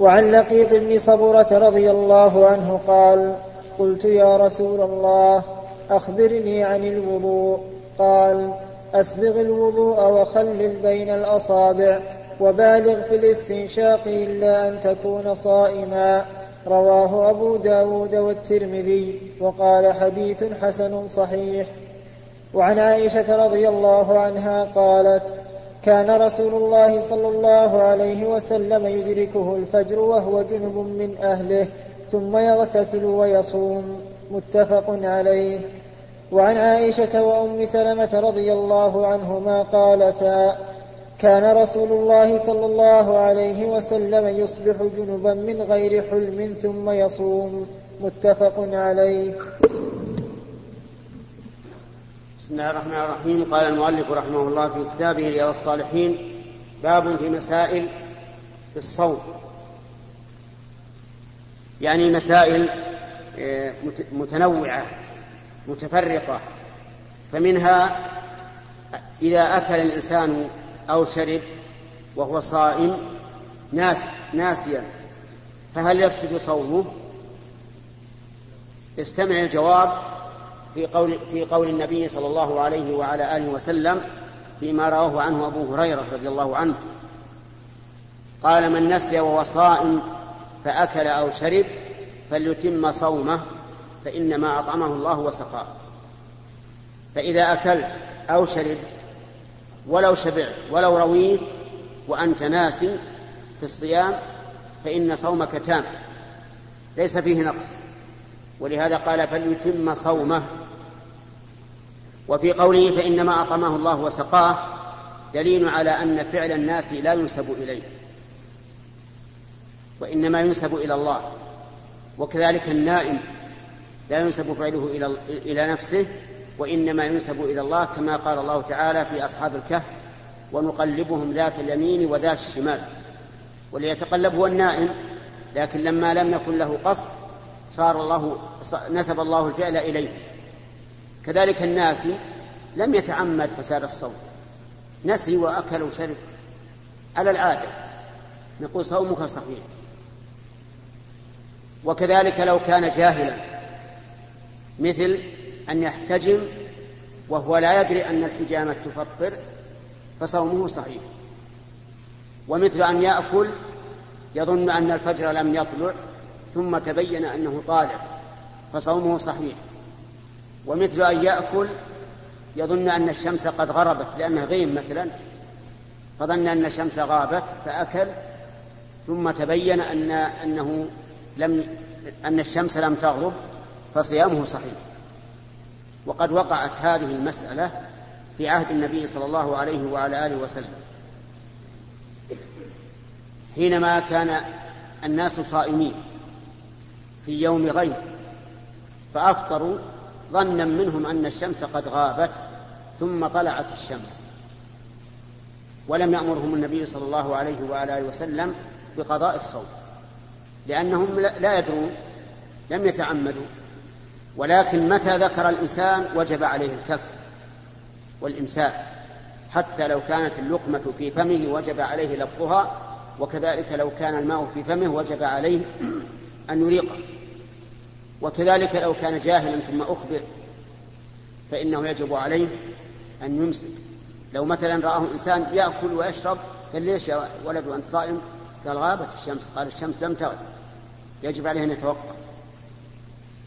وعن لقيط بن صبرة رضي الله عنه قال قلت يا رسول الله أخبرني عن الوضوء. قال أسبغ الوضوء وخلل بين الأصابع وبالغ في الاستنشاق إلا أن تكون صائما. رواه أبو داود والترمذي وقال حديث حسن صحيح. وعن عائشة رضي الله عنها قالت كان رسول الله صلى الله عليه وسلم يدركه الفجر وهو جنب من أهله ثم يغتسل ويصوم. متفق عليه. وعن عائشة وأم سلمة رضي الله عنهما قالتا كان رسول الله صلى الله عليه وسلم يصبح جنبا من غير حلم ثم يصوم. متفق عليه. بسم الله الرحمن الرحيم. قال المؤلف رحمه الله في كتابه رياض الصالحين باب في مسائل في الصوم يعني مسائل آه، متنوعة متفرقة. فمنها إذا أكل الإنسان أو شرب وهو صائم ناس ناسيا فهل يفسد صومه؟ استمع الجواب في قول في قول النبي صلى الله عليه وعلى آله وسلم فيما رواه عنه أبو هريرة رضي الله عنه. قال من نسي وهو صائم فأكل أو شرب فليتم صومه فإنما أطعمه الله وسقاه. فإذا أكلت أو شربت ولو شبعت ولو رويت وأنت ناسي في الصيام فإن صومك تام. ليس فيه نقص. ولهذا قال فليتم صومه وفي قوله فإنما أطعمه الله وسقاه دليل على أن فعل الناس لا ينسب إليه وإنما ينسب إلى الله وكذلك النائم لا ينسب فعله إلى, إلى نفسه وإنما ينسب إلى الله كما قال الله تعالى في أصحاب الكهف ونقلبهم ذات اليمين وذات الشمال وليتقلب هو النائم لكن لما لم يكن له قصد صار الله نسب الله الفعل إليه. كذلك الناس لم يتعمد فساد الصوم. نسي وأكل وشرب على العادة. نقول صومك صحيح. وكذلك لو كان جاهلا مثل أن يحتجم وهو لا يدري أن الحجامة تفطر فصومه صحيح. ومثل أن يأكل يظن أن الفجر لم يطلع ثم تبين أنه طالع فصومه صحيح. ومثل أن يأكل يظن أن الشمس قد غربت لأنه غيم مثلا. فظن أن الشمس غابت فأكل. ثم تبين أن أنه لم أن الشمس لم تغرب فصيامه صحيح. وقد وقعت هذه المسألة في عهد النبي صلى الله عليه وعلى آله وسلم. حينما كان الناس صائمين في يوم غيب فأفطروا ظنا منهم أن الشمس قد غابت ثم طلعت الشمس. ولم يأمرهم النبي صلى الله عليه وعلى آله وسلم بقضاء الصوم لأنهم لا يدرون لم يتعمدوا ولكن متى ذكر الإنسان وجب عليه الكف والإمساك حتى لو كانت اللقمة في فمه وجب عليه لفظها وكذلك لو كان الماء في فمه وجب عليه أن يريقه وكذلك لو كان جاهلا ثم أخبر فإنه يجب عليه أن يمسك. لو مثلا رآه إنسان يأكل ويشرب قال ليش يا ولد وأنت صائم؟ قال غابت الشمس. قال الشمس لم تغب يجب عليه أن يتوقف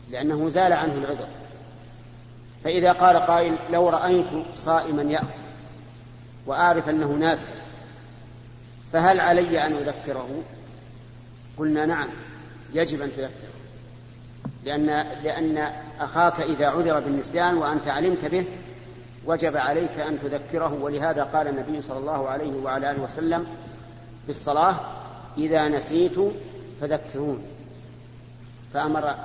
لأنه زال عنه العذر. فإذا قال قائل لو رأيت صائما يأكل وأعرف أنه ناس فهل علي أن أذكره؟ قلنا نعم يجب أن تذكره. لأن, لأن أخاك إذا عذر بالنسيان وأنت علمت به وجب عليك أن تذكره. ولهذا قال النبي صلى الله عليه وعلى آله وسلم في الصلاة إذا نسيت فذكرون. فأمر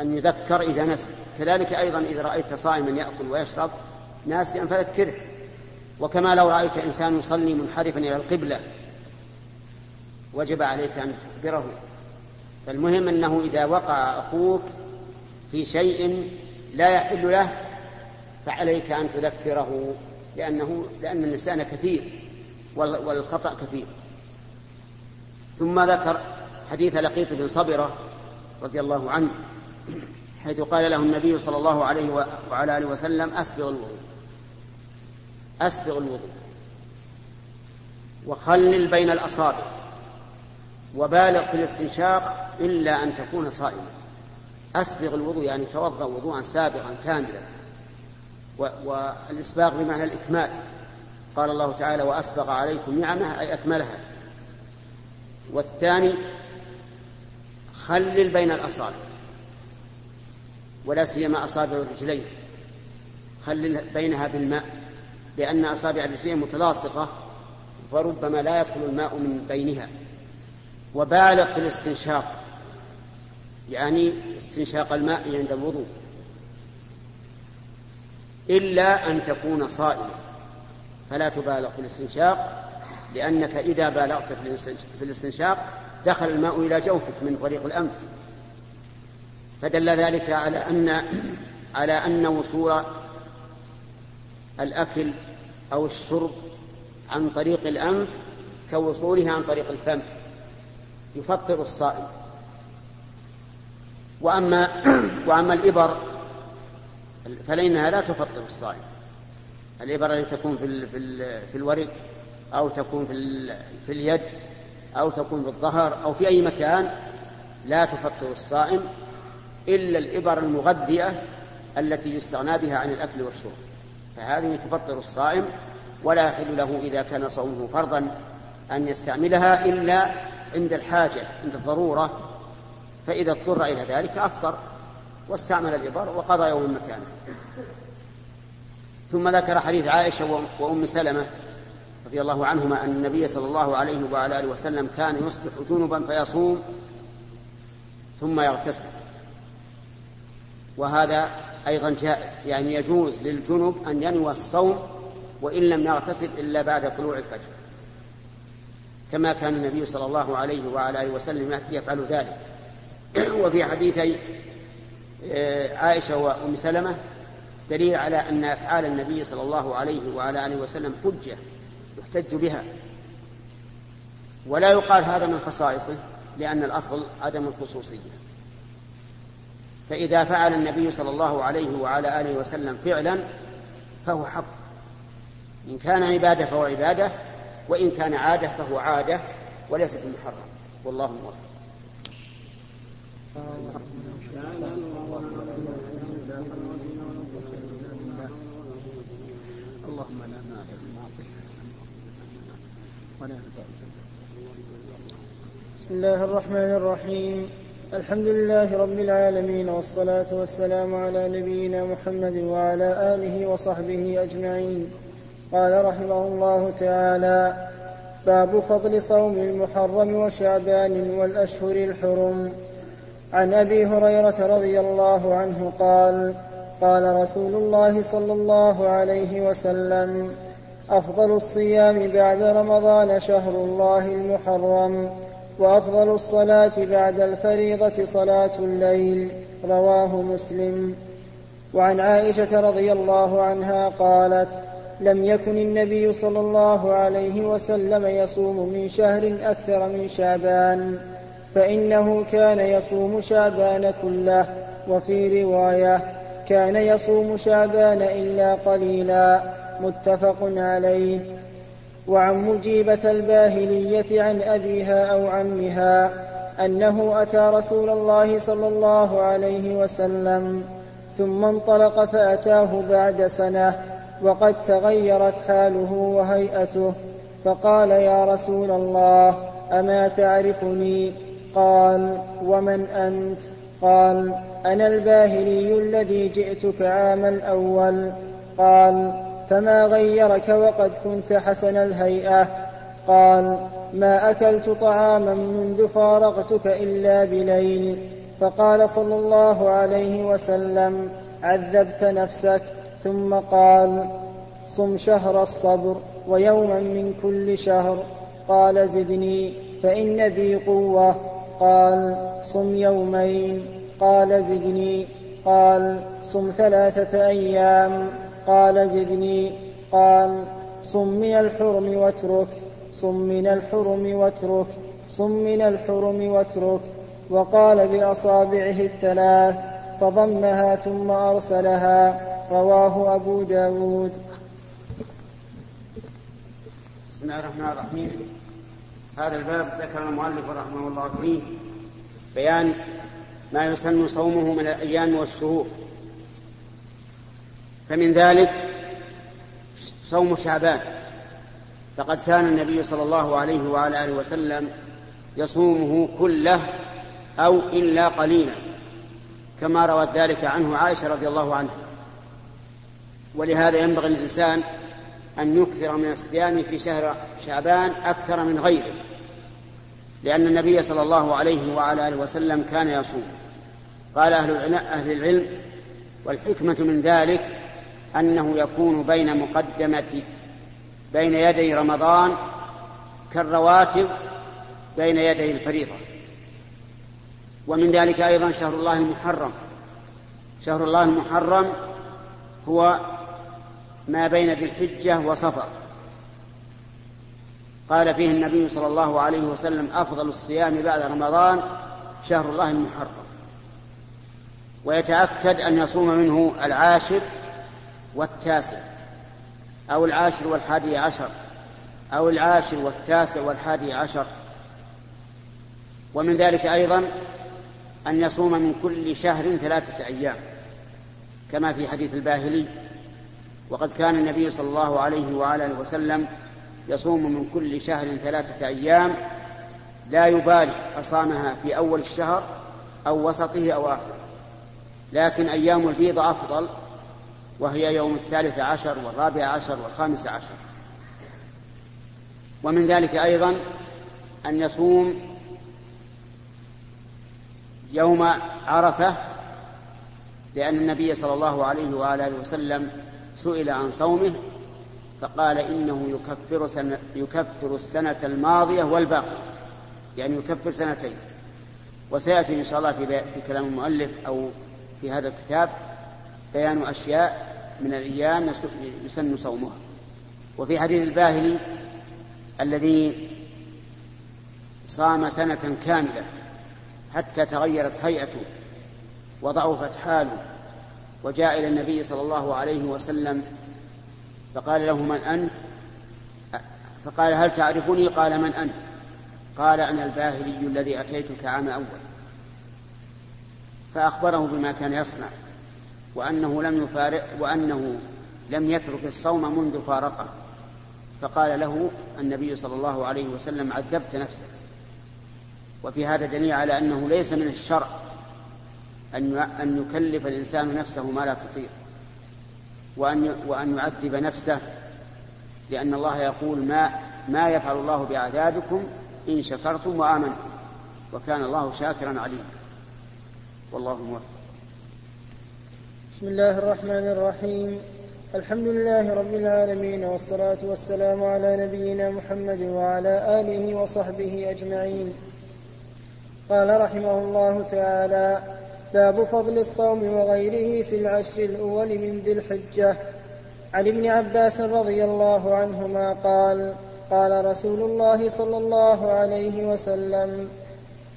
أن يذكر إذا نسي. كذلك أيضا إذا رأيت صائما يأكل ويشرب ناسيا فذكره. وكما لو رأيت إنسان يصلي منحرفا إلى القبلة وجب عليك أن تخبره فالمهم أنه إذا وقع أخوك في شيء لا يحل له فعليك أن تذكره لأنه لأن الإنسان كثير والخطأ كثير. ثم ذكر حديث لقيط بن صبرة رضي الله عنه حيث قال له النبي صلى الله عليه وعلى آله وسلم أسبغ الوضوء. أسبغ الوضوء. وخلل بين الأصابع. وبالغ في الاستنشاق إلا أن تكون صائما. أسبغ الوضوء يعني توضأ وضوءا سابغا كاملا. والإسباغ بمعنى الإكمال. قال الله تعالى وأسبغ عليكم نعمة أي أكملها. والثاني خلل بين الأصابع. ولا سيما أصابع الرجلين. خلل بينها بالماء لأن أصابع الرجلين متلاصقة وربما لا يدخل الماء من بينها. وبالغ في الاستنشاق يعني استنشاق الماء عند الوضوء إلا أن تكون صائما. فلا تبالغ في الاستنشاق لأنك إذا بالغت في الاستنشاق دخل الماء إلى جوفك من طريق الأنف. فدل ذلك على أن على أن وصول الأكل أو الشرب عن طريق الأنف كوصوله عن طريق الفم. يفطر الصائم. وأما وأما الإبر فلأنها لا تفطر الصائم. الإبر التي تكون في في الورك أو تكون في في اليد أو تكون في الظهر أو في أي مكان لا تفطر الصائم إلا الإبر المغذية التي يستغنى بها عن الأكل والشرب. فهذه تفطر الصائم ولا يحل له إذا كان صومه فرضا أن يستعملها إلا عند الحاجة عند الضرورة فإذا اضطر إلى ذلك أفطر واستعمل الإبر وقضى يوم مكانه ثم ذكر حديث عائشة وأم سلمة رضي الله عنهما أن النبي صلى الله عليه وعلى آله وسلم كان يصبح جنبا فيصوم ثم يغتسل. وهذا أيضا جائز يعني يجوز للجنب أن ينوى الصوم وإن لم يغتسل إلا بعد طلوع الفجر. كما كان النبي صلى الله عليه وعلى آله وسلم يفعل ذلك. وفي حديثي آه، عائشة وأم سلمة دليل على أن أفعال النبي صلى الله عليه وعلى آله وسلم حجة يحتج بها. ولا يقال هذا من خصائصه لأن الأصل عدم الخصوصية. فإذا فعل النبي صلى الله عليه وعلى آله وسلم فعلا فهو حق. إن كان عبادة فهو عبادة وإن كان عادة فهو عادة وليس بمحرم والله موفق. اللهم لا ولا بسم الله الرحمن الرحيم. الحمد لله رب العالمين والصلاة والسلام على نبينا محمد وعلى آله وصحبه أجمعين. قال رحمه الله تعالى باب فضل صوم المحرم وشعبان والأشهر الحرم. عن أبي هريرة رضي الله عنه قال قال رسول الله صلى الله عليه وسلم أفضل الصيام بعد رمضان شهر الله المحرم وأفضل الصلاة بعد الفريضة صلاة الليل. رواه مسلم. وعن عائشة رضي الله عنها قالت لم يكن النبي صلى الله عليه وسلم يصوم من شهر أكثر من شعبان فإنه كان يصوم شعبان كله وفي رواية كان يصوم شعبان إلا قليلا متفق عليه. وعن مجيبة الباهلية عن أبيها أو عمها أنه أتى رسول الله صلى الله عليه وسلم ثم انطلق فأتاه بعد سنة وقد تغيرت حاله وهيئته فقال يا رسول الله أما تعرفني؟ قال ومن أنت؟ قال أنا الباهلي الذي جئتك عام الأول. قال فما غيرك وقد كنت حسن الهيئة. قال ما أكلت طعاما منذ فارقتك إلا بليل. فقال صلى الله عليه وسلم عذبت نفسك ثم قال صم شهر الصبر ويوما من كل شهر. قال زدني فإن بي قوة. قال صم يومين. قال زدني. قال صم ثلاثة أيام. قال زدني. قال صم من الحرم واترك. صم من الحرم واترك. صم من الحرم واترك. وقال بأصابعه الثلاث فضمها ثم أرسلها. رواه أبو داود. بسم الله الرحمن الرحيم. هذا الباب ذكر المؤلف رحمه الله فيه بيان ما يسن صومه من الأيام والشهور. فمن ذلك صوم شعبان. فقد كان النبي صلى الله عليه وعلى آله وسلم يصومه كله أو إلا قليلا كما روت ذلك عنه عائشة رضي الله عنها. ولهذا ينبغي للإنسان أن يكثر من الصيام في شهر شعبان أكثر من غيره لأن النبي صلى الله عليه وعلى آله وسلم كان يصوم. قال أهل العلم والحكمة من ذلك أنه يكون بين مقدمة بين يدي رمضان كالرواتب بين يدي الفريضة. ومن ذلك أيضا شهر الله المحرم. شهر الله المحرم هو ما بين ذي الحجة وصفر. قال فيه النبي صلى الله عليه وسلم أفضل الصيام بعد رمضان شهر الله المحرم. ويتأكد أن يصوم منه العاشر والتاسع أو العاشر والحادي عشر أو العاشر والتاسع والحادي عشر. ومن ذلك أيضا أن يصوم من كل شهر ثلاثة أيام كما في حديث الباهلي وقد كان النبي صلى الله عليه وعلى آله وسلم يصوم من كل شهر ثلاثة أيام لا يبالي أصامها في أول الشهر أو وسطه أو آخره. لكن أيام البيض أفضل وهي يوم الثالث عشر والرابع عشر والخامس عشر. ومن ذلك أيضا أن يصوم يوم عرفة لأن النبي صلى الله عليه وآله وسلم سئل عن صومه فقال إنه يكفر, سنة يكفر السنة الماضية والباقية يعني يكفر سنتين. وسيأتي إن شاء الله في, في كلام المؤلف أو في هذا الكتاب بيان أشياء من الأيام يسن صومها. وفي حديث الباهلي الذي صام سنة كاملة حتى تغيرت هيئته وضعفت حاله وجاء إلى النبي صلى الله عليه وسلم فقال له من أنت؟ فقال هل تعرفني؟ قال من أنت؟ قال أنا الباهلي الذي أتيتك عام أول. فأخبره بما كان يصنع وأنه لم يفارق وأنه لم يترك الصوم منذ فارقه. فقال له النبي صلى الله عليه وسلم عذبت نفسك. وفي هذا دليل على أنه ليس من الشرع أن أن يكلف الإنسان نفسه ما لا تطيق. وأن وأن يعذب نفسه لأن الله يقول ما ما يفعل الله بعذابكم إن شكرتم وآمنتم. وكان الله شاكرا عليما والله موفق. بسم الله الرحمن الرحيم. الحمد لله رب العالمين والصلاة والسلام على نبينا محمد وعلى آله وصحبه أجمعين. قال رحمه الله تعالى باب فضل الصوم وغيره في العشر الأول من ذي الحجة. عن ابن عباس رضي الله عنهما قال قال رسول الله صلى الله عليه وسلم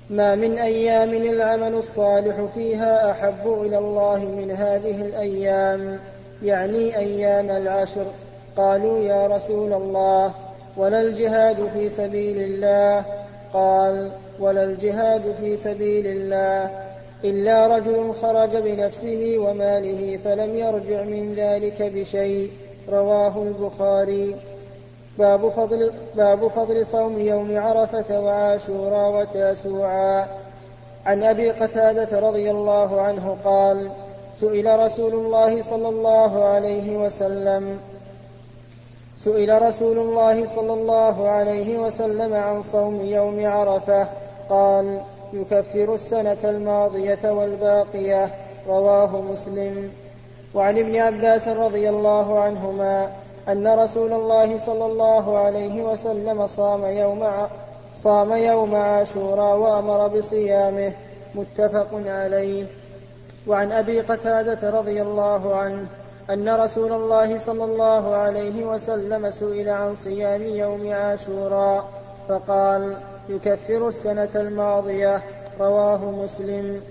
ما من أيام العمل الصالح فيها أحب إلى الله من هذه الأيام يعني أيام العشر. قالوا يا رسول الله ولا الجهاد في سبيل الله. قال ولا الجهاد في سبيل الله. إلا رجل خرج بنفسه وماله فلم يرجع من ذلك بشيء. رواه البخاري. باب فضل, باب فضل صوم يوم عرفة وعاشورا وتاسوعا. عن أبي قتادة رضي الله عنه قال سئل رسول الله صلى الله عليه وسلم سئل رسول الله صلى الله عليه وسلم عن صوم يوم عرفة قال يكفر السنة الماضية والباقية رواه مسلم. وعن ابن عباس رضي الله عنهما أن رسول الله صلى الله عليه وسلم صام يوم صام يوم عاشورا وأمر بصيامه. متفق عليه. وعن أبي قتادة رضي الله عنه أن رسول الله صلى الله عليه وسلم سئل عن صيام يوم عاشورا فقال يكفر السنة الماضية رواه مسلم.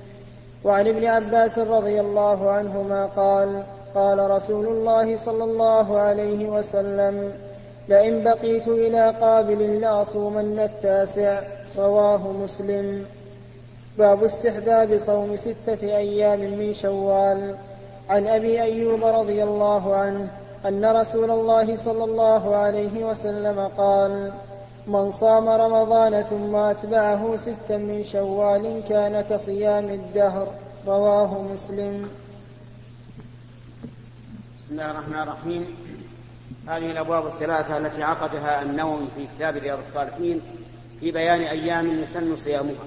وعن ابن عباس رضي الله عنهما قال قال رسول الله صلى الله عليه وسلم لئن بقيت إلى قابل لأصومن التاسع. رواه مسلم. باب استحباب صوم ستة أيام من شوال. عن أبي أيوب رضي الله عنه أن رسول الله صلى الله عليه وسلم قال من صام رمضان ثم أتبعه ستا من شوال كان كصيام الدهر. رواه مسلم. بسم الله الرحمن الرحيم. هذه الأبواب الثلاثة التي عقدها النووي في كتاب رياض الصالحين في بيان أيام يسن صيامها.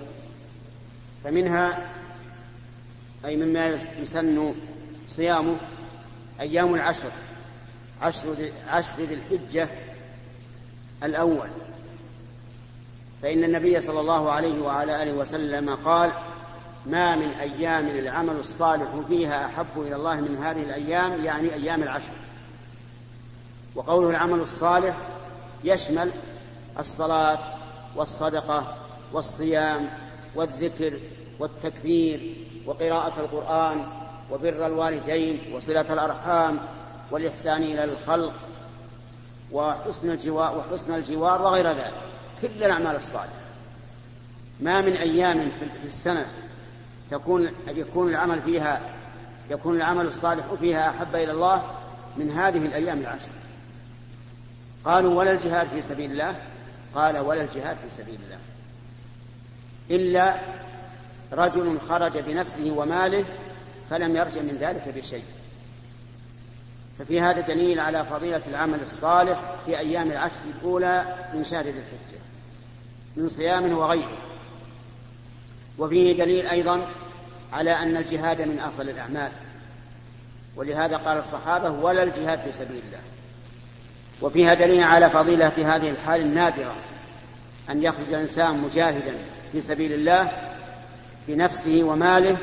فمنها أي مما يسن صيامه أيام العشر عشر ذي, الحجة الأول. فإن النبي صلى الله عليه وعلى آله وسلم قال ما من أيام العمل الصالح فيها أحب إلى الله من هذه الأيام؟ يعني أيام العشر. وقوله العمل الصالح يشمل الصلاة والصدقة والصيام والذكر والتكبير وقراءة القرآن وبر الوالدين وصلة الأرحام والإحسان إلى الخلق وحسن الجوار وحسن الجوار وغير ذلك. كل الأعمال الصالحة. ما من أيام في السنة تكون يكون العمل فيها يكون العمل الصالح فيها أحب إلى الله من هذه الأيام العشر. قالوا ولا الجهاد في سبيل الله. قال ولا الجهاد في سبيل الله. إلا رجل خرج بنفسه وماله فلم يرجع من ذلك بشيء. ففي هذا دليل على فضيلة العمل الصالح في أيام العشر الأولى من شهر ذي الحجة. من صيام وغيره. وفيه دليل أيضا على أن الجهاد من أفضل الأعمال. ولهذا قال الصحابة ولا الجهاد في سبيل الله. وفيها دليل على فضيلة هذه الحال النادرة أن يخرج الإنسان مجاهدا في سبيل الله بنفسه وماله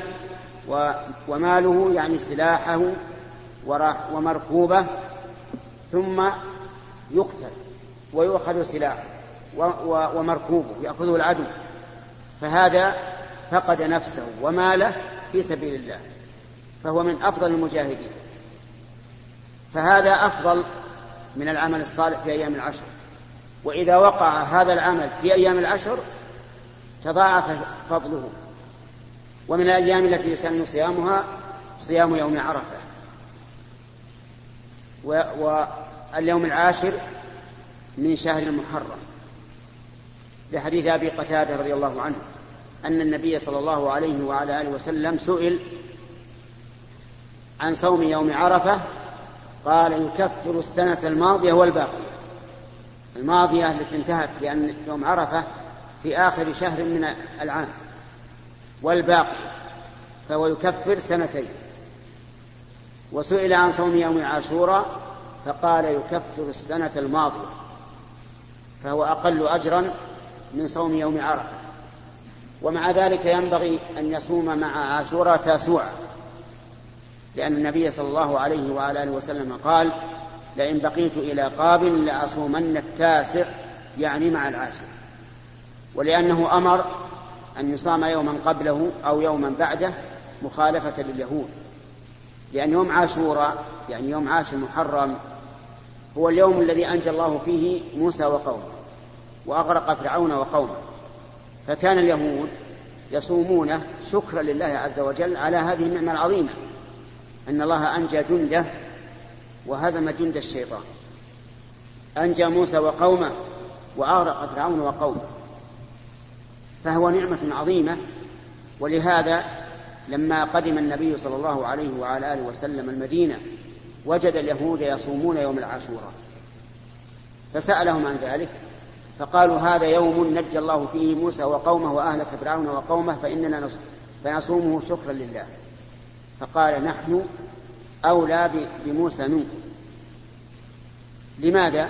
وماله يعني سلاحه ومركوبه ثم يقتل ويؤخذ سلاحه. ومركوبه يأخذه العدو. فهذا فقد نفسه وماله في سبيل الله فهو من أفضل المجاهدين. فهذا أفضل من العمل الصالح في أيام العشر. وإذا وقع هذا العمل في أيام العشر تضاعف فضله. ومن الأيام التي يسن صيامها صيام يوم عرفة. واليوم العاشر من شهر المحرم. لحديث أبي قتادة رضي الله عنه أن النبي صلى الله عليه وعلى آله وسلم سئل عن صوم يوم عرفة قال يكفر السنة الماضية والباقية الماضية التي انتهت لأن يوم عرفة في آخر شهر من العام والباقي فهو يكفر سنتين. وسئل عن صوم يوم عاشوراء فقال يكفر السنة الماضية فهو أقل أجرا من صوم يوم عرفة. ومع ذلك ينبغي أن يصوم مع عاشوراء تاسوعا لأن النبي صلى الله عليه وعلى آله وسلم قال لئن بقيت إلى قابل لأصومن التاسع يعني مع العاشر. ولأنه أمر أن يصام يوما قبله أو يوما بعده مخالفة لليهود. لأن يوم عاشوراء يعني يوم عاشر محرم هو اليوم الذي أنجى الله فيه موسى وقومه. وأغرق فرعون وقومه. فكان اليهود يصومونه شكرا لله عز وجل على هذه النعمة العظيمة أن الله أنجى جنده وهزم جند الشيطان. أنجى موسى وقومه وأغرق فرعون وقومه. فهو نعمة عظيمة ولهذا لما قدم النبي صلى الله عليه وعلى آله وسلم المدينة وجد اليهود يصومون يوم العاشوراء. فسألهم عن ذلك فقالوا هذا يوم نجى الله فيه موسى وقومه وأهلك فرعون وقومه فإننا فنصومه شكرا لله. فقال نحن أولى بموسى منكم. لماذا؟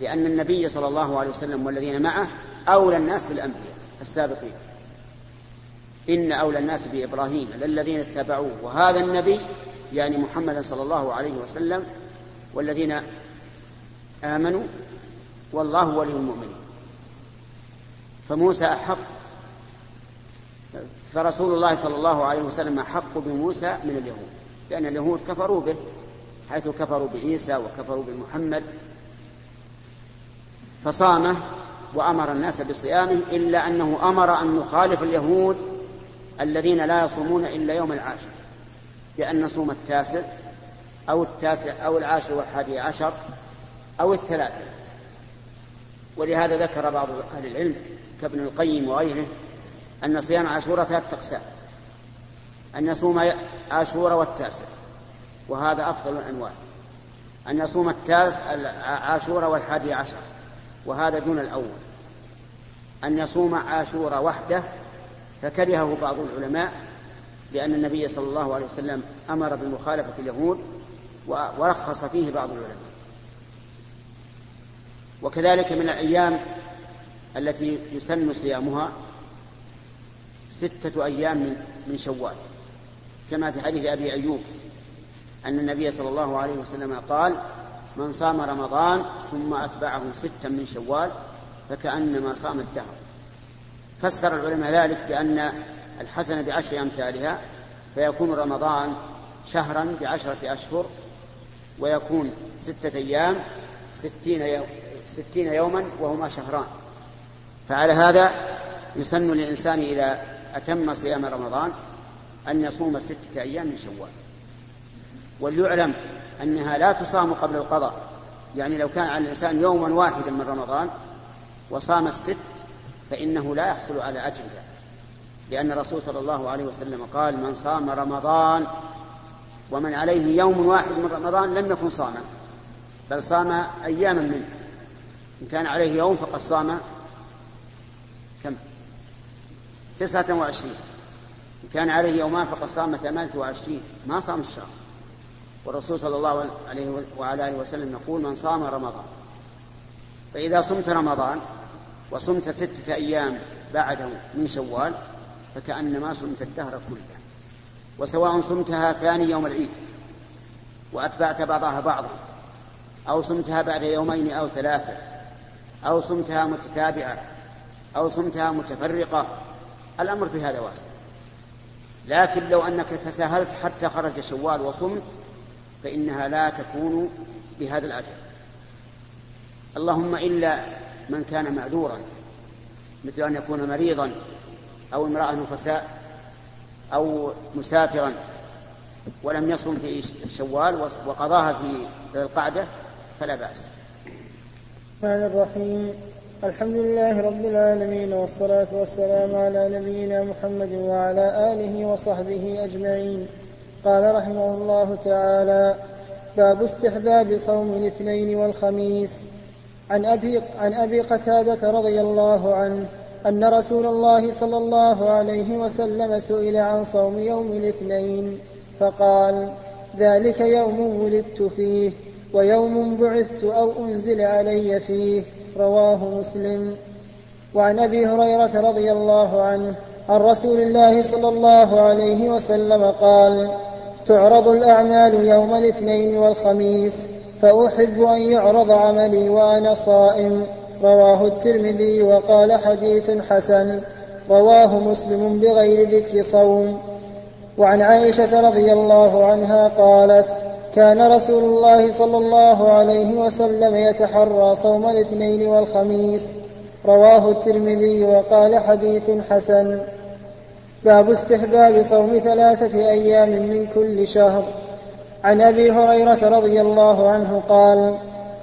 لأن النبي صلى الله عليه وسلم والذين معه أولى الناس بالأنبياء السابقين. إن أولى الناس بإبراهيم للذين اتبعوه. وهذا النبي يعني محمد صلى الله عليه وسلم والذين آمنوا والله ولي المؤمنين. فموسى أحق. فرسول الله صلى الله عليه وسلم أحق بموسى من اليهود لأن اليهود كفروا به حيث كفروا بعيسى وكفروا بمحمد. فصامه وأمر الناس بصيامه إلا أنه أمر أن نخالف اليهود الذين لا يصومون إلا يوم العاشر بأن نصوم التاسع أو التاسع أو العاشر والحادي عشر أو الثلاثة. ولهذا ذكر بعض أهل العلم كابن القيم وغيره أن صيام عاشوراء ثلاثة أقسام. أن يصوم عاشوراء والتاسع وهذا أفضل الأنواع أن يصوم التاسع عاشوراء والحادي عشر وهذا دون الأول. أن يصوم عاشوراء وحده فكرهه بعض العلماء لأن النبي صلى الله عليه وسلم أمر بمخالفة اليهود ورخص فيه بعض العلماء. وكذلك من الأيام التي يسن صيامها ستة أيام من شوال. كما في حديث أبي أيوب أن النبي صلى الله عليه وسلم قال من صام رمضان ثم أتبعه ستا من شوال فكأنما صام الدهر. فسر العلماء ذلك بأن الحسنة بعشر أمثالها فيكون رمضان شهرا بعشرة أشهر ويكون ستة أيام ستين, ستين يوما وهما شهران. فعلى هذا يسن للإنسان إذا أتم صيام رمضان أن يصوم ستة أيام من شوال. وليعلم أنها لا تصام قبل القضاء. يعني لو كان على الإنسان يوما واحدا من رمضان وصام الست فإنه لا يحصل على أجرها لأن الرسول صلى الله عليه وسلم قال من صام رمضان ومن عليه يوم واحد من رمضان لم يكن صاما بل صام أياما منه. إن كان عليه يوم فقد صام كم؟ تسعة وعشرين. إن كان عليه يومان فقد صام ثمانية وعشرين. ما صام الشهر. والرسول صلى الله عليه وعلى آله وسلم يقول من صام رمضان. فإذا صمت رمضان وصمت ستة أيام بعده من شوال فكأنما صمت الدهر كله. وسواء صمتها ثاني يوم العيد وأتبعت بعضها بعضا أو صمتها بعد يومين أو ثلاثة أو صمتها متتابعة أو صمتها متفرقة. الأمر في هذا واسع. لكن لو أنك تساهلت حتى خرج شوال وصمت فإنها لا تكون بهذا الأجر. اللهم إلا من كان معذورا مثل أن يكون مريضا أو امرأة نفساء أو مسافرا ولم يصم في شوال وقضاها في القعدة فلا بأس. الرحمن الرحيم. الحمد لله رب العالمين والصلاة والسلام على نبينا محمد وعلى آله وصحبه أجمعين. قال رحمه الله تعالى باب استحباب صوم الاثنين والخميس. عن أبي, عن أبي قتادة رضي الله عنه أن رسول الله صلى الله عليه وسلم سئل عن صوم يوم الاثنين فقال ذلك يوم ولدت فيه. ويوم بعثت أو أنزل علي فيه رواه مسلم. وعن أبي هريرة رضي الله عنه عن رسول الله صلى الله عليه وسلم قال تعرض الأعمال يوم الاثنين والخميس فأحب أن يعرض عملي وأنا صائم. رواه الترمذي وقال حديث حسن رواه مسلم بغير ذكر صوم. وعن عائشة رضي الله عنها قالت كان رسول الله صلى الله عليه وسلم يتحرى صوم الاثنين والخميس. رواه الترمذي وقال حديث حسن. باب استحباب صوم ثلاثة أيام من كل شهر. عن أبي هريرة رضي الله عنه قال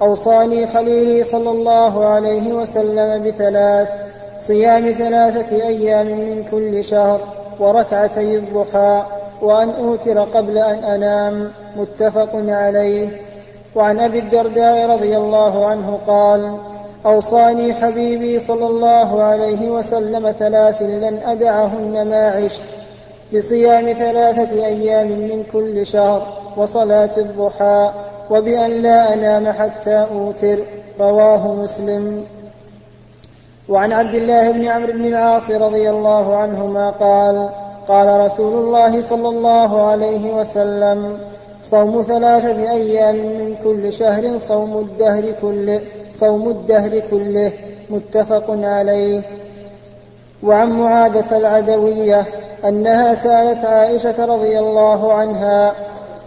أوصاني خليلي صلى الله عليه وسلم بثلاث صيام ثلاثة أيام من كل شهر وركعتي الضحى. وأن أوتر قبل أن أنام متفق عليه. وعن أبي الدرداء رضي الله عنه قال أوصاني حبيبي صلى الله عليه وسلم ثلاث لن أدعهن ما عشت بصيام ثلاثة أيام من كل شهر وصلاة الضحى وبأن لا أنام حتى أوتر. رواه مسلم. وعن عبد الله بن عمرو بن العاص رضي الله عنهما قال قال رسول الله صلى الله عليه وسلم صوم ثلاثة أيام من كل شهر صوم الدهر كله صوم الدهر كله متفق عليه. وعن معاذة العدوية أنها سألت عائشة رضي الله عنها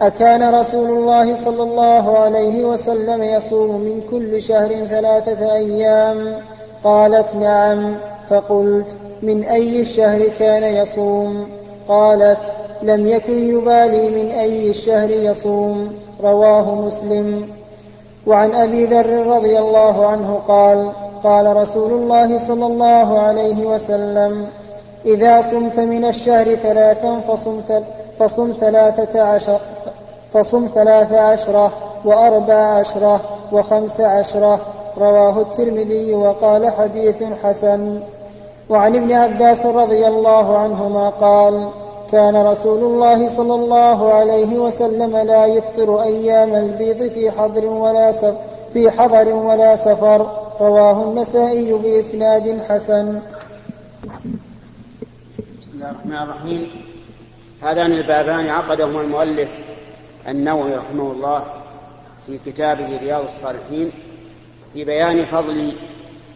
أكان رسول الله صلى الله عليه وسلم يصوم من كل شهر ثلاثة أيام؟ قالت نعم. فقلت من أي الشهر كان يصوم؟ قالت لم يكن يبالي من أي الشهر يصوم رواه مسلم. وعن أبي ذر رضي الله عنه قال قال رسول الله صلى الله عليه وسلم إذا صمت من الشهر ثلاثا فصم, فصم ثلاثة عشر فصم ثلاث عشرة وأربع عشرة وخمس عشرة رواه الترمذي وقال حديث حسن. وعن ابن عباس رضي الله عنهما قال كان رسول الله صلى الله عليه وسلم لا يفطر أيام البيض في حضر ولا سفر في حضر ولا سفر رواه النسائي بإسناد حسن. بسم الله الرحمن الرحيم. هذان البابان عقدهما المؤلف النووي رحمه الله في كتابه رياض الصالحين في بيان فضل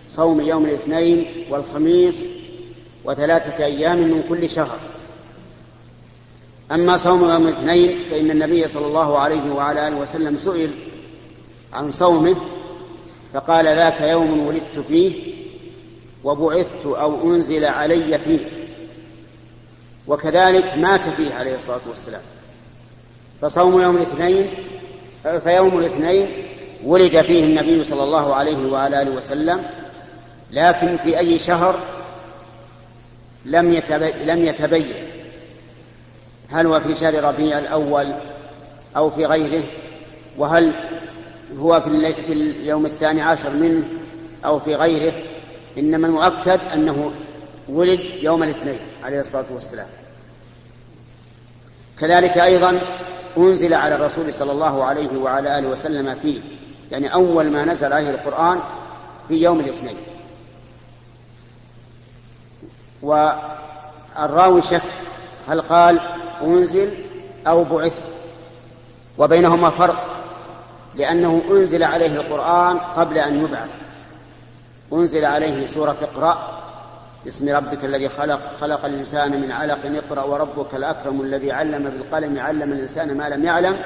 صوم يوم الاثنين والخميس وثلاثة أيام من كل شهر. أما صوم يوم الاثنين فإن النبي صلى الله عليه وعلى آله وسلم سئل عن صومه فقال ذاك يوم ولدت فيه وبعثت أو أنزل علي فيه. وكذلك مات فيه عليه الصلاة والسلام. فصوم يوم الاثنين فيوم الاثنين ولد فيه النبي صلى الله عليه وعلى آله وسلم لكن في أي شهر لم لم يتبين. هل هو في شهر ربيع الأول أو في غيره؟ وهل هو في اليوم الثاني عشر منه أو في غيره؟ إنما المؤكد أنه ولد يوم الاثنين عليه الصلاة والسلام. كذلك أيضا أنزل على الرسول صلى الله عليه وعلى آله وسلم فيه يعني أول ما نزل عليه القرآن في يوم الاثنين. والراوي شك هل قال أنزل أو بعثت؟ وبينهما فرق لأنه أنزل عليه القرآن قبل أن يبعث. أنزل عليه سورة اقرأ. باسم ربك الذي خلق خلق الإنسان من علق اقرأ وربك الأكرم الذي علم بالقلم علم الإنسان ما لم يعلم.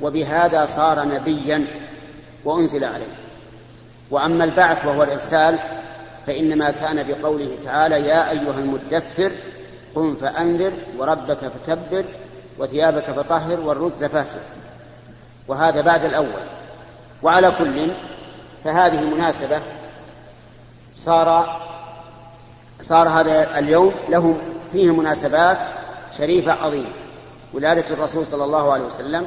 وبهذا صار نبيا وأنزل عليه. وأما البعث وهو الإرسال فإنما كان بقوله تعالى يا أيها المدثر قم فأنذر وربك فكبر وثيابك فطهر والرجز فاهجر وهذا بعد الأول. وعلى كل فهذه مناسبة. صار صار هذا اليوم له فيه مناسبات شريفة عظيمة. ولادة الرسول صلى الله عليه وسلم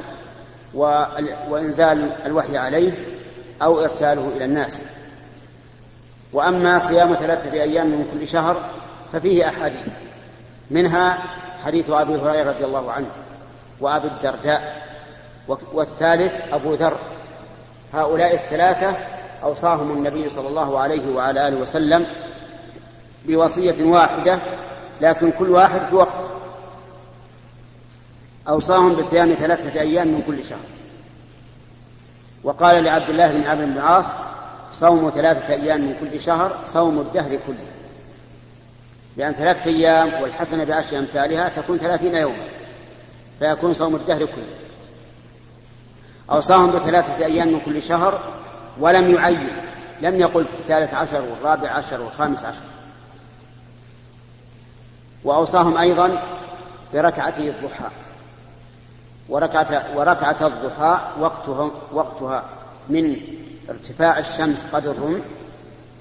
وإنزال الوحي عليه أو إرساله إلى الناس. وأما صيام ثلاثة أيام من كل شهر ففيه أحاديث. منها حديث أبي هريرة رضي الله عنه وأبي الدرداء والثالث أبو ذر. هؤلاء الثلاثة أوصاهم النبي صلى الله عليه وعلى آله وسلم بوصية واحدة لكن كل واحد في وقت. أوصاهم بصيام ثلاثة أيام من كل شهر. وقال لعبد الله بن عمرو بن العاص صوم ثلاثة أيام من كل شهر صوم الدهر كله. لأن ثلاثة أيام والحسنة بعشر أمثالها تكون ثلاثين يوما فيكون صوم الدهر كله. أوصاهم بثلاثة أيام من كل شهر ولم يعين لم يقل في الثالث عشر والرابع عشر والخامس عشر. وأوصاهم أيضا بركعتي الضحى. وركعة, وركعة الضحى وقتها, وقتها من ارتفاع الشمس قدر الرمح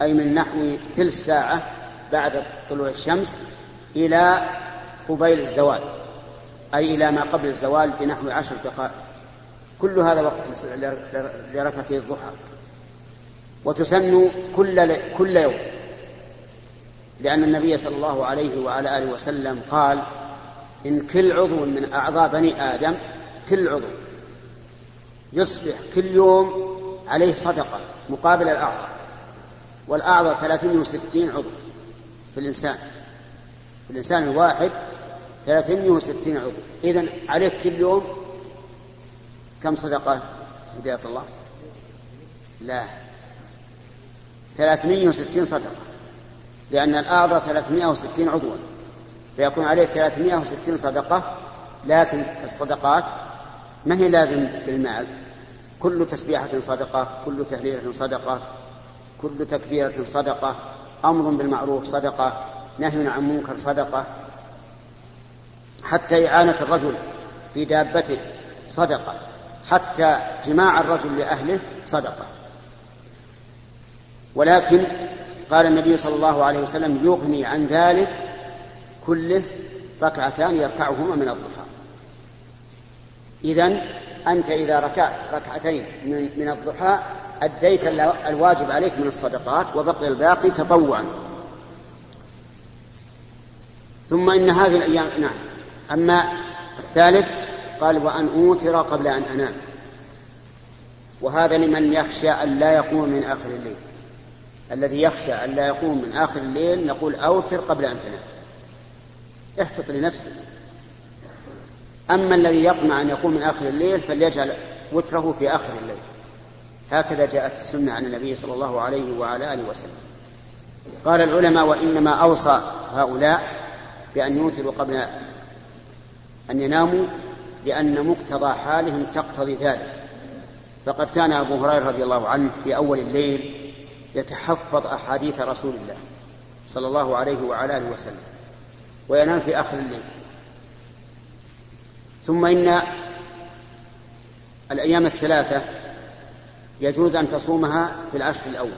أي من نحو ثلث ساعة بعد طلوع الشمس إلى قبيل الزوال أي إلى ما قبل الزوال بنحو عشر دقائق. كل هذا وقت لركعتي الضحى. وتسن كل كل يوم. لأن النبي صلى الله عليه وعلى آله وسلم قال إن كل عضو من أعضاء بني آدم كل عضو يصبح كل يوم عليه صدقة مقابل الأعضاء والأعضاء 360 عضو في الإنسان. في الإنسان الواحد 360 عضو. إذا عليك كل يوم كم صدقة هداية الله؟ لا. 360 صدقة. لأن الأعضاء 360 عضوا فيكون عليه 360 صدقة لكن الصدقات ما هي لازم بالمال كل تسبيحة صدقة كل تهليلة صدقة كل تكبيرة صدقة أمر بالمعروف صدقة نهي عن منكر صدقة حتى إعانة الرجل في دابته صدقة حتى جماع الرجل لأهله صدقة. ولكن قال النبي صلى الله عليه وسلم يغني عن ذلك كله ركعتان يركعهما من الضحى. إذا أنت إذا ركعت ركعتين من الضحى أديت الواجب عليك من الصدقات وبقي الباقي تطوعا. ثم إن هذه الأيام نعم. أما الثالث قال وأن أوتر قبل أن أنام. وهذا لمن يخشى أن لا يقوم من آخر الليل. الذي يخشى أن لا يقوم من آخر الليل نقول أوتر قبل أن تنام. احتط لنفسك. أما الذي يطمع أن يقوم من آخر الليل فليجعل وتره في آخر الليل. هكذا جاءت السنة عن النبي صلى الله عليه وعلى آله وسلم. قال العلماء وإنما أوصى هؤلاء بأن يوتروا قبل أن يناموا لأن مقتضى حالهم تقتضي ذلك. فقد كان أبو هريرة رضي الله عنه في أول الليل يتحفظ أحاديث رسول الله صلى الله عليه وعلى آله وسلم وينام في آخر الليل. ثم إن الأيام الثلاثة يجوز أن تصومها في العشر الأول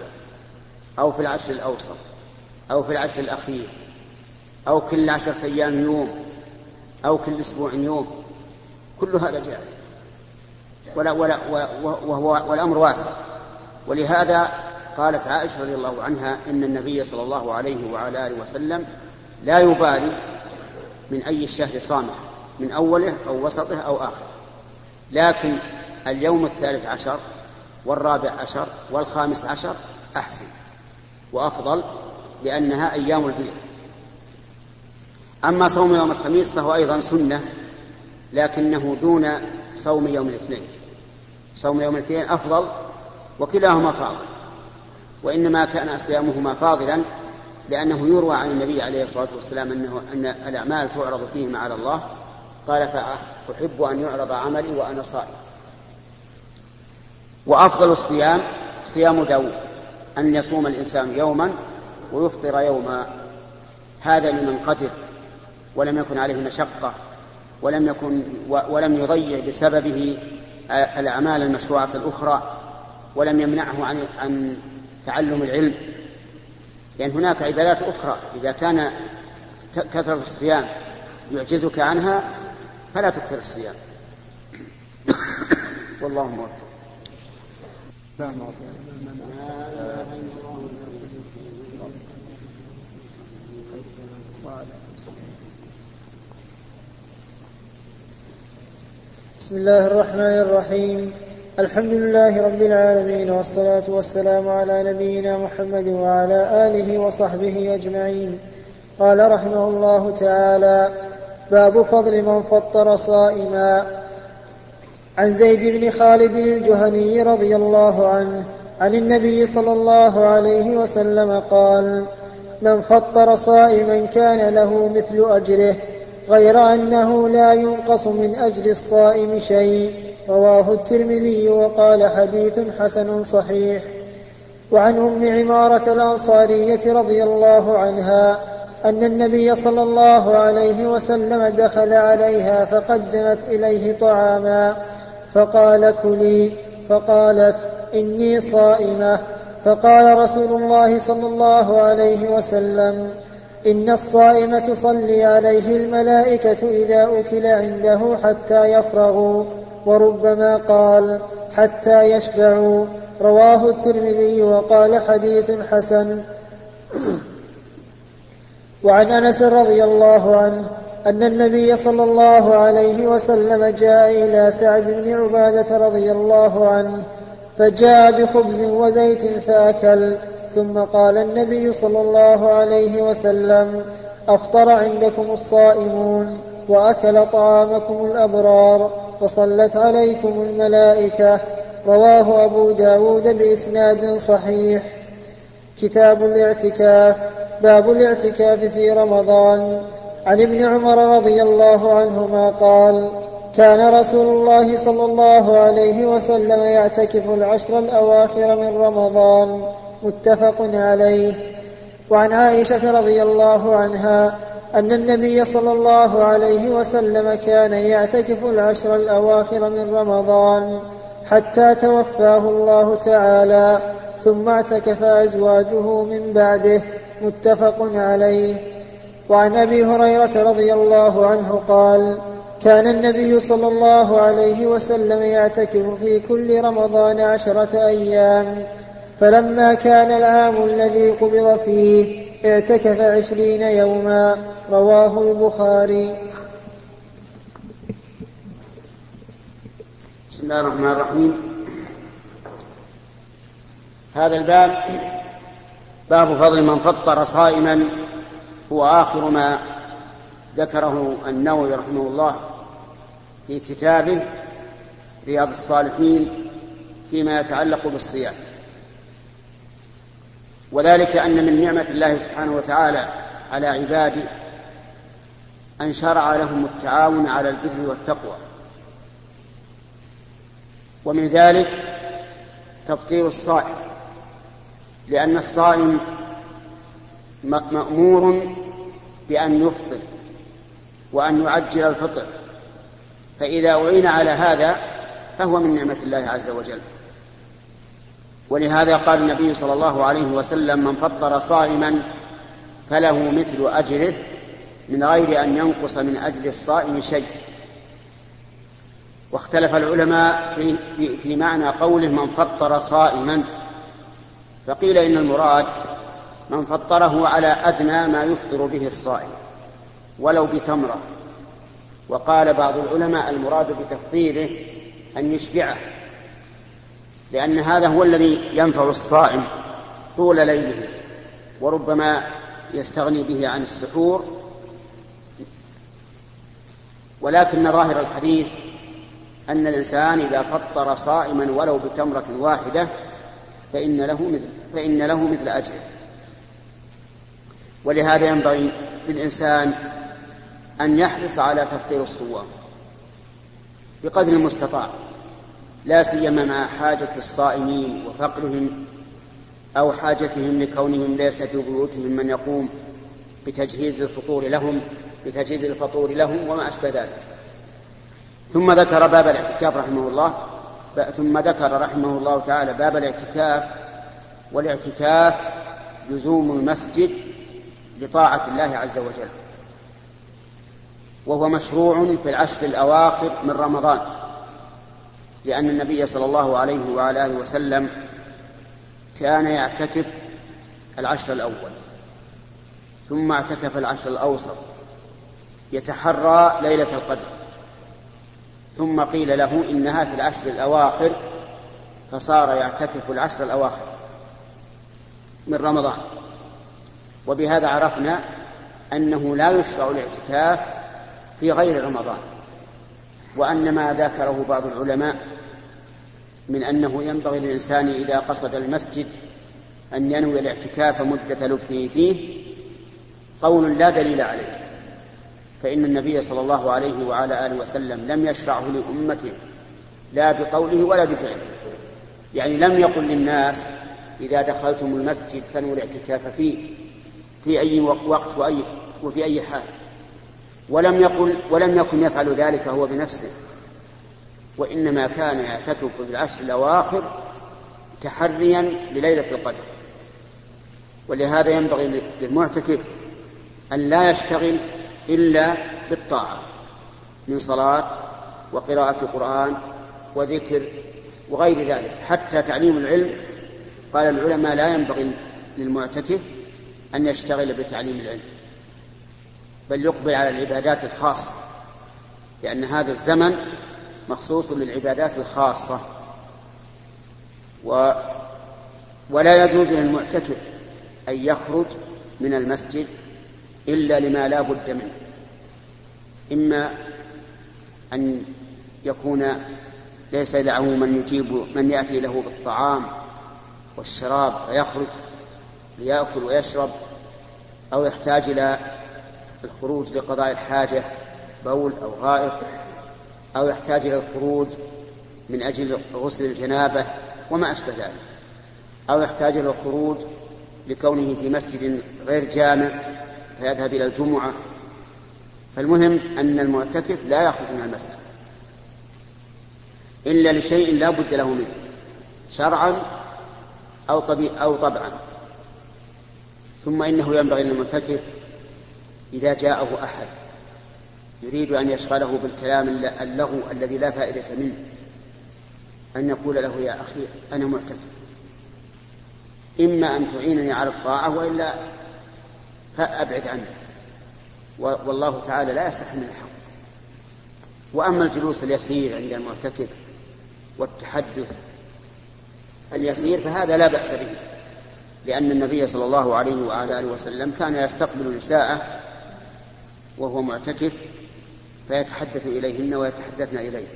أو في العشر الأوسط أو في العشر الأخير أو كل عشرة أيام يوم أو كل أسبوع يوم. كل هذا جائز. ولا ولا وهو والأمر واسع. ولهذا قالت عائشة رضي الله عنها إن النبي صلى الله عليه وعلى آله وسلم لا يبالي من أي الشهر صامه من أوله أو وسطه أو آخره. لكن اليوم الثالث عشر والرابع عشر والخامس عشر أحسن وأفضل لأنها أيام البيض. أما صوم يوم الخميس فهو أيضا سنة لكنه دون صوم يوم الاثنين. صوم يوم الاثنين أفضل وكلاهما فاضل وإنما كان صيامهما فاضلا لأنه يروى عن النبي عليه الصلاة والسلام أنه أن الأعمال تعرض فيهما على الله قال فأحب أن يعرض عملي وأنا صائم. وأفضل الصيام صيام داود أن يصوم الإنسان يوما ويفطر يوما. هذا لمن قدر ولم يكن عليه مشقة ولم يكن ولم يضيع بسببه الأعمال المشروعة الأخرى ولم يمنعه عن عن تعلم العلم. لأن هناك عبادات أخرى إذا كان كثرة الصيام يعجزك عنها فلا تكثر الصيام. والله موفق. بسم الله الرحمن الرحيم. الحمد لله رب العالمين والصلاة والسلام على نبينا محمد وعلى آله وصحبه أجمعين. قال رحمه الله تعالى باب فضل من فطر صائما. عن زيد بن خالد الجهني رضي الله عنه عن النبي صلى الله عليه وسلم قال من فطر صائما كان له مثل أجره غير أنه لا ينقص من أجر الصائم شيء رواه الترمذي وقال حديث حسن صحيح. وعن أم عمارة الأنصارية رضي الله عنها أن النبي صلى الله عليه وسلم دخل عليها فقدمت إليه طعاما فقال كلي فقالت إني صائمة فقال رسول الله صلى الله عليه وسلم إن الصائم تصلي عليه الملائكة إذا أكل عنده حتى يفرغوا وربما قال حتى يشبعوا رواه الترمذي وقال حديث حسن وعن أنس رضي الله عنه أن النبي صلى الله عليه وسلم جاء إلى سعد بن عبادة رضي الله عنه فجاء بخبز وزيت فأكل ثم قال النبي صلى الله عليه وسلم أفطر عندكم الصائمون وأكل طعامكم الأبرار وصلت عليكم الملائكة رواه أبو داود بإسناد صحيح. كتاب الاعتكاف. باب الاعتكاف في رمضان. عن ابن عمر رضي الله عنهما قال كان رسول الله صلى الله عليه وسلم يعتكف العشر الأواخر من رمضان. متفق عليه. وعن عائشة رضي الله عنها أن النبي صلى الله عليه وسلم كان يعتكف العشر الأواخر من رمضان حتى توفاه الله تعالى ثم اعتكف أزواجه من بعده. متفق عليه. وعن أبي هريرة رضي الله عنه قال كان النبي صلى الله عليه وسلم يعتكف في كل رمضان عشرة أيام. فلما كان العام الذي قبض فيه اعتكف عشرين يوما. رواه البخاري. بسم الله الرحمن الرحيم. هذا الباب باب فضل من فطر صائما هو آخر ما ذكره النووي رحمه الله في كتابه رياض الصالحين فيما يتعلق بالصيام. وذلك أن من نعمة الله سبحانه وتعالى على عباده أن شرع لهم التعاون على البر والتقوى. ومن ذلك تفطير الصائم. لأن الصائم مأمور بأن يفطر وأن يعجل الفطر. فإذا أعين على هذا فهو من نعمة الله عز وجل. ولهذا قال النبي صلى الله عليه وسلم من فطر صائما فله مثل أجره من غير أن ينقص من أجر الصائم شيء. واختلف العلماء في, في, في معنى قوله من فطر صائما. فقيل إن المراد من فطره على أدنى ما يفطر به الصائم ولو بتمرة. وقال بعض العلماء المراد بتفطيره أن يشبعه لأن هذا هو الذي ينفع الصائم طول ليله وربما يستغني به عن السحور. ولكن ظاهر الحديث أن الإنسان إذا فطر صائما ولو بتمرة واحدة فإن له مثل فإن له مثل أجره. ولهذا ينبغي للإنسان أن يحرص على تفطير الصوام بقدر المستطاع لا سيما مع حاجة الصائمين وفقرهم أو حاجتهم لكونهم ليس في بيوتهم من يقوم بتجهيز الفطور لهم بتجهيز الفطور لهم وما أشبه ذلك. ثم ذكر باب الاعتكاف رحمه الله. ثم ذكر رحمه الله تعالى باب الاعتكاف والاعتكاف لزوم المسجد لطاعة الله عز وجل. وهو مشروع في العشر الأواخر من رمضان لأن النبي صلى الله عليه وعلى آله وسلم كان يعتكف العشر الأول ثم اعتكف العشر الأوسط يتحرى ليلة القدر. ثم قيل له إنها في العشر الأواخر فصار يعتكف العشر الأواخر من رمضان. وبهذا عرفنا أنه لا يشرع الاعتكاف في غير رمضان وأن ما ذكره بعض العلماء من أنه ينبغي للإنسان إذا قصد المسجد أن ينوي الاعتكاف مدة لبثه فيه قول لا دليل عليه. فإن النبي صلى الله عليه وعلى آله وسلم لم يشرعه لأمته لا بقوله ولا بفعله. يعني لم يقل للناس إذا دخلتم المسجد فنوا الاعتكاف فيه في أي وقت وأي وفي أي حال. ولم يقل ولم يكن يفعل ذلك هو بنفسه. وإنما كان يعتكف في العشر الأواخر تحريا لليلة القدر. ولهذا ينبغي للمعتكف أن لا يشتغل إلا بالطاعة من صلاة وقراءة القرآن وذكر وغير ذلك. حتى تعليم العلم قال العلماء لا ينبغي للمعتكف أن يشتغل بتعليم العلم بل يقبل على العبادات الخاصة لأن هذا الزمن مخصوص للعبادات الخاصة. و ولا يجوز للمعتكف أن يخرج من المسجد إلا لما لا بد منه. إما أن يكون ليس له من يجيب من يأتي له بالطعام والشراب فيخرج ليأكل ويشرب أو يحتاج إلى الخروج لقضاء الحاجة بول أو غائط أو يحتاج إلى الخروج من أجل غسل الجنابة وما أشبه ذلك أو يحتاج إلى الخروج لكونه في مسجد غير جامع فيذهب إلى الجمعة. فالمهم أن المعتكف لا يخرج من المسجد. إلا لشيء لا بد له منه. شرعا أو, أو طبعا. ثم إنه ينبغي للمعتكف إذا جاءه أحد يريد أن يشغله بالكلام اللغو الذي لا فائدة منه أن يقول له يا أخي أنا معتكف. إما أن تعينني على الطاعة وإلا فأبعد عنه. والله تعالى لا يستحي من الحق. وأما الجلوس اليسير عند المعتكف والتحدث اليسير فهذا لا بأس به لأن النبي صلى الله عليه وعلى آله وسلم كان يستقبل نساءه وهو معتكف فيتحدث إليهن ويتحدثن إليه.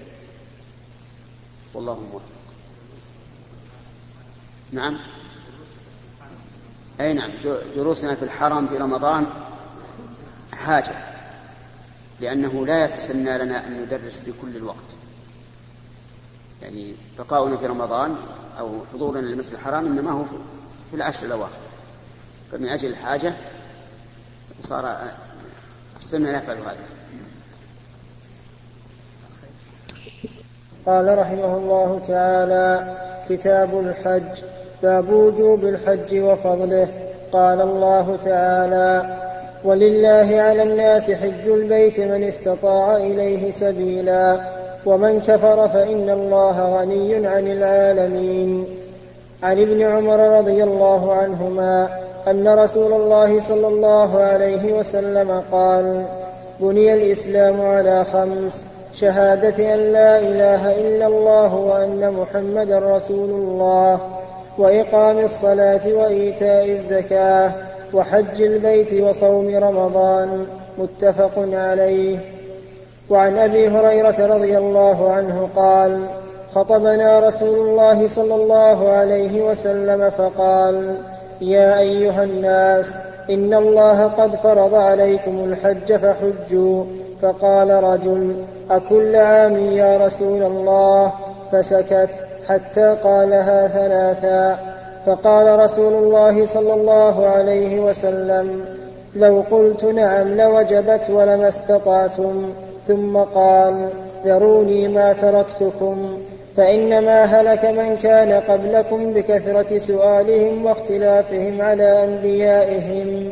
والله موفق. نعم. أي نعم دروسنا في الحرم في رمضان حاجة لأنه لا يتسنى لنا أن ندرس في كل الوقت. يعني بقاؤنا في رمضان أو حضورنا للمسجد الحرام إنما هو في العشر الأواخر. فمن أجل الحاجة صار السنة نفعل هذا. قال رحمه الله تعالى كتاب الحج باب وجوب الحج وفضله. قال الله تعالى ولله على الناس حج البيت من استطاع إليه سبيلا ومن كفر فإن الله غني عن العالمين. عن ابن عمر رضي الله عنهما أن رسول الله صلى الله عليه وسلم قال بني الإسلام على خمس شهادة أن لا إله إلا الله وأن محمدا رسول الله. وإقام الصلاة وإيتاء الزكاة وحج البيت وصوم رمضان متفق عليه. وعن أبي هريرة رضي الله عنه قال خطبنا رسول الله صلى الله عليه وسلم فقال يا أيها الناس إن الله قد فرض عليكم الحج فحجوا. فقال رجل أكل عام يا رسول الله؟ فسكت. حتى قالها ثلاثا. فقال رسول الله صلى الله عليه وسلم لو قلت نعم لوجبت ولما استطعتم. ثم قال ذروني ما تركتكم فإنما هلك من كان قبلكم بكثرة سؤالهم واختلافهم على أنبيائهم.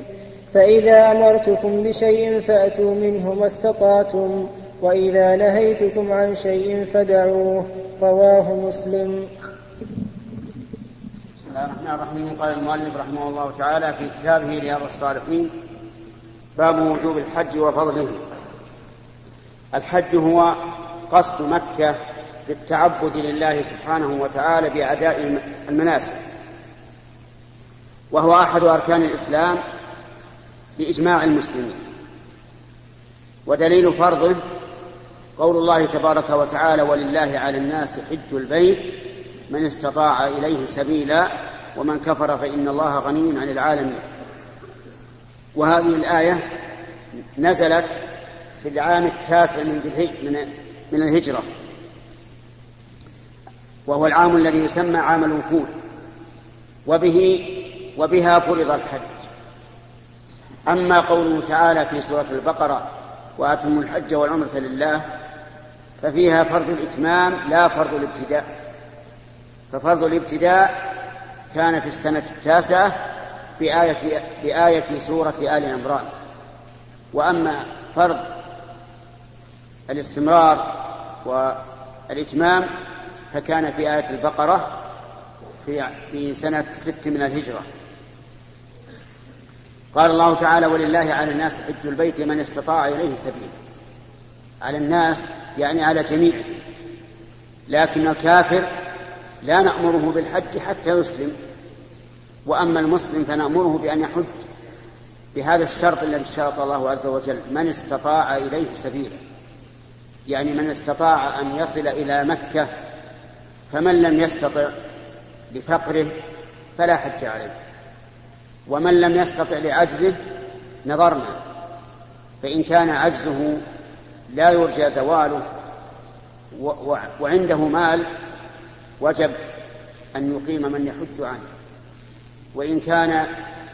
فإذا أمرتكم بشيء فأتوا منه ما استطعتم. وإذا نهيتكم عن شيء فدعوه. رواه مسلم. الله الرحمن الرحيم. قال المؤلف رحمه الله تعالى في كتابه رياض الصالحين باب وجوب الحج وفضله. الحج هو قصد مكة بالتعبد لله سبحانه وتعالى بأداء المناسك. وهو أحد أركان الإسلام بإجماع المسلمين. ودليل فرضه قول الله تبارك وتعالى ولله على الناس حج البيت من استطاع إليه سبيلا ومن كفر فإن الله غني عن العالمين. وهذه الآية نزلت في العام التاسع من من الهجرة. وهو العام الذي يسمى عام الوفود. وبه وبها فرض الحج. أما قوله تعالى في سورة البقرة وأتموا الحج والعمرة لله ففيها فرض الإتمام لا فرض الابتداء. ففرض الابتداء كان في السنة التاسعة بآية, بآية سورة آل عمران. وأما فرض الاستمرار والإتمام فكان في آية البقرة في, في سنة ست من الهجرة. قال الله تعالى ولله على الناس حج البيت من استطاع إليه سبيلا على الناس يعني على جميع. لكن الكافر لا نأمره بالحج حتى يسلم. وأما المسلم فنأمره بأن يحج بهذا الشرط الذي اشترط الله عز وجل. من استطاع إليه سبيلا. يعني من استطاع أن يصل إلى مكة فمن لم يستطع لفقره فلا حج عليه. ومن لم يستطع لعجزه نظرنا. فإن كان عجزه لا يرجى زواله وعنده مال وجب أن يقيم من يحج عنه. وإن كان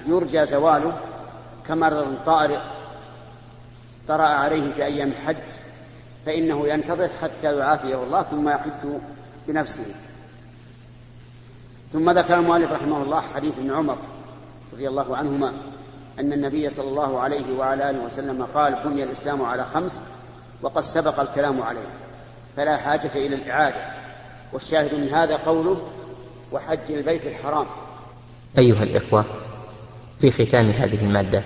يرجى زواله كمرض طارئ طرأ عليه في أيام الحج فإنه ينتظر حتى يعافيه الله ثم يحج بنفسه. ثم ذكر المؤلف رحمه الله حديث ابن عمر رضي الله عنهما أن النبي صلى الله عليه وعلى آله وسلم قال بني الإسلام على خمس وقد سبق الكلام عليه فلا حاجة إلى الإعادة. والشاهد من هذا قوله وحج البيت الحرام. أيها الإخوة في ختام هذه المادة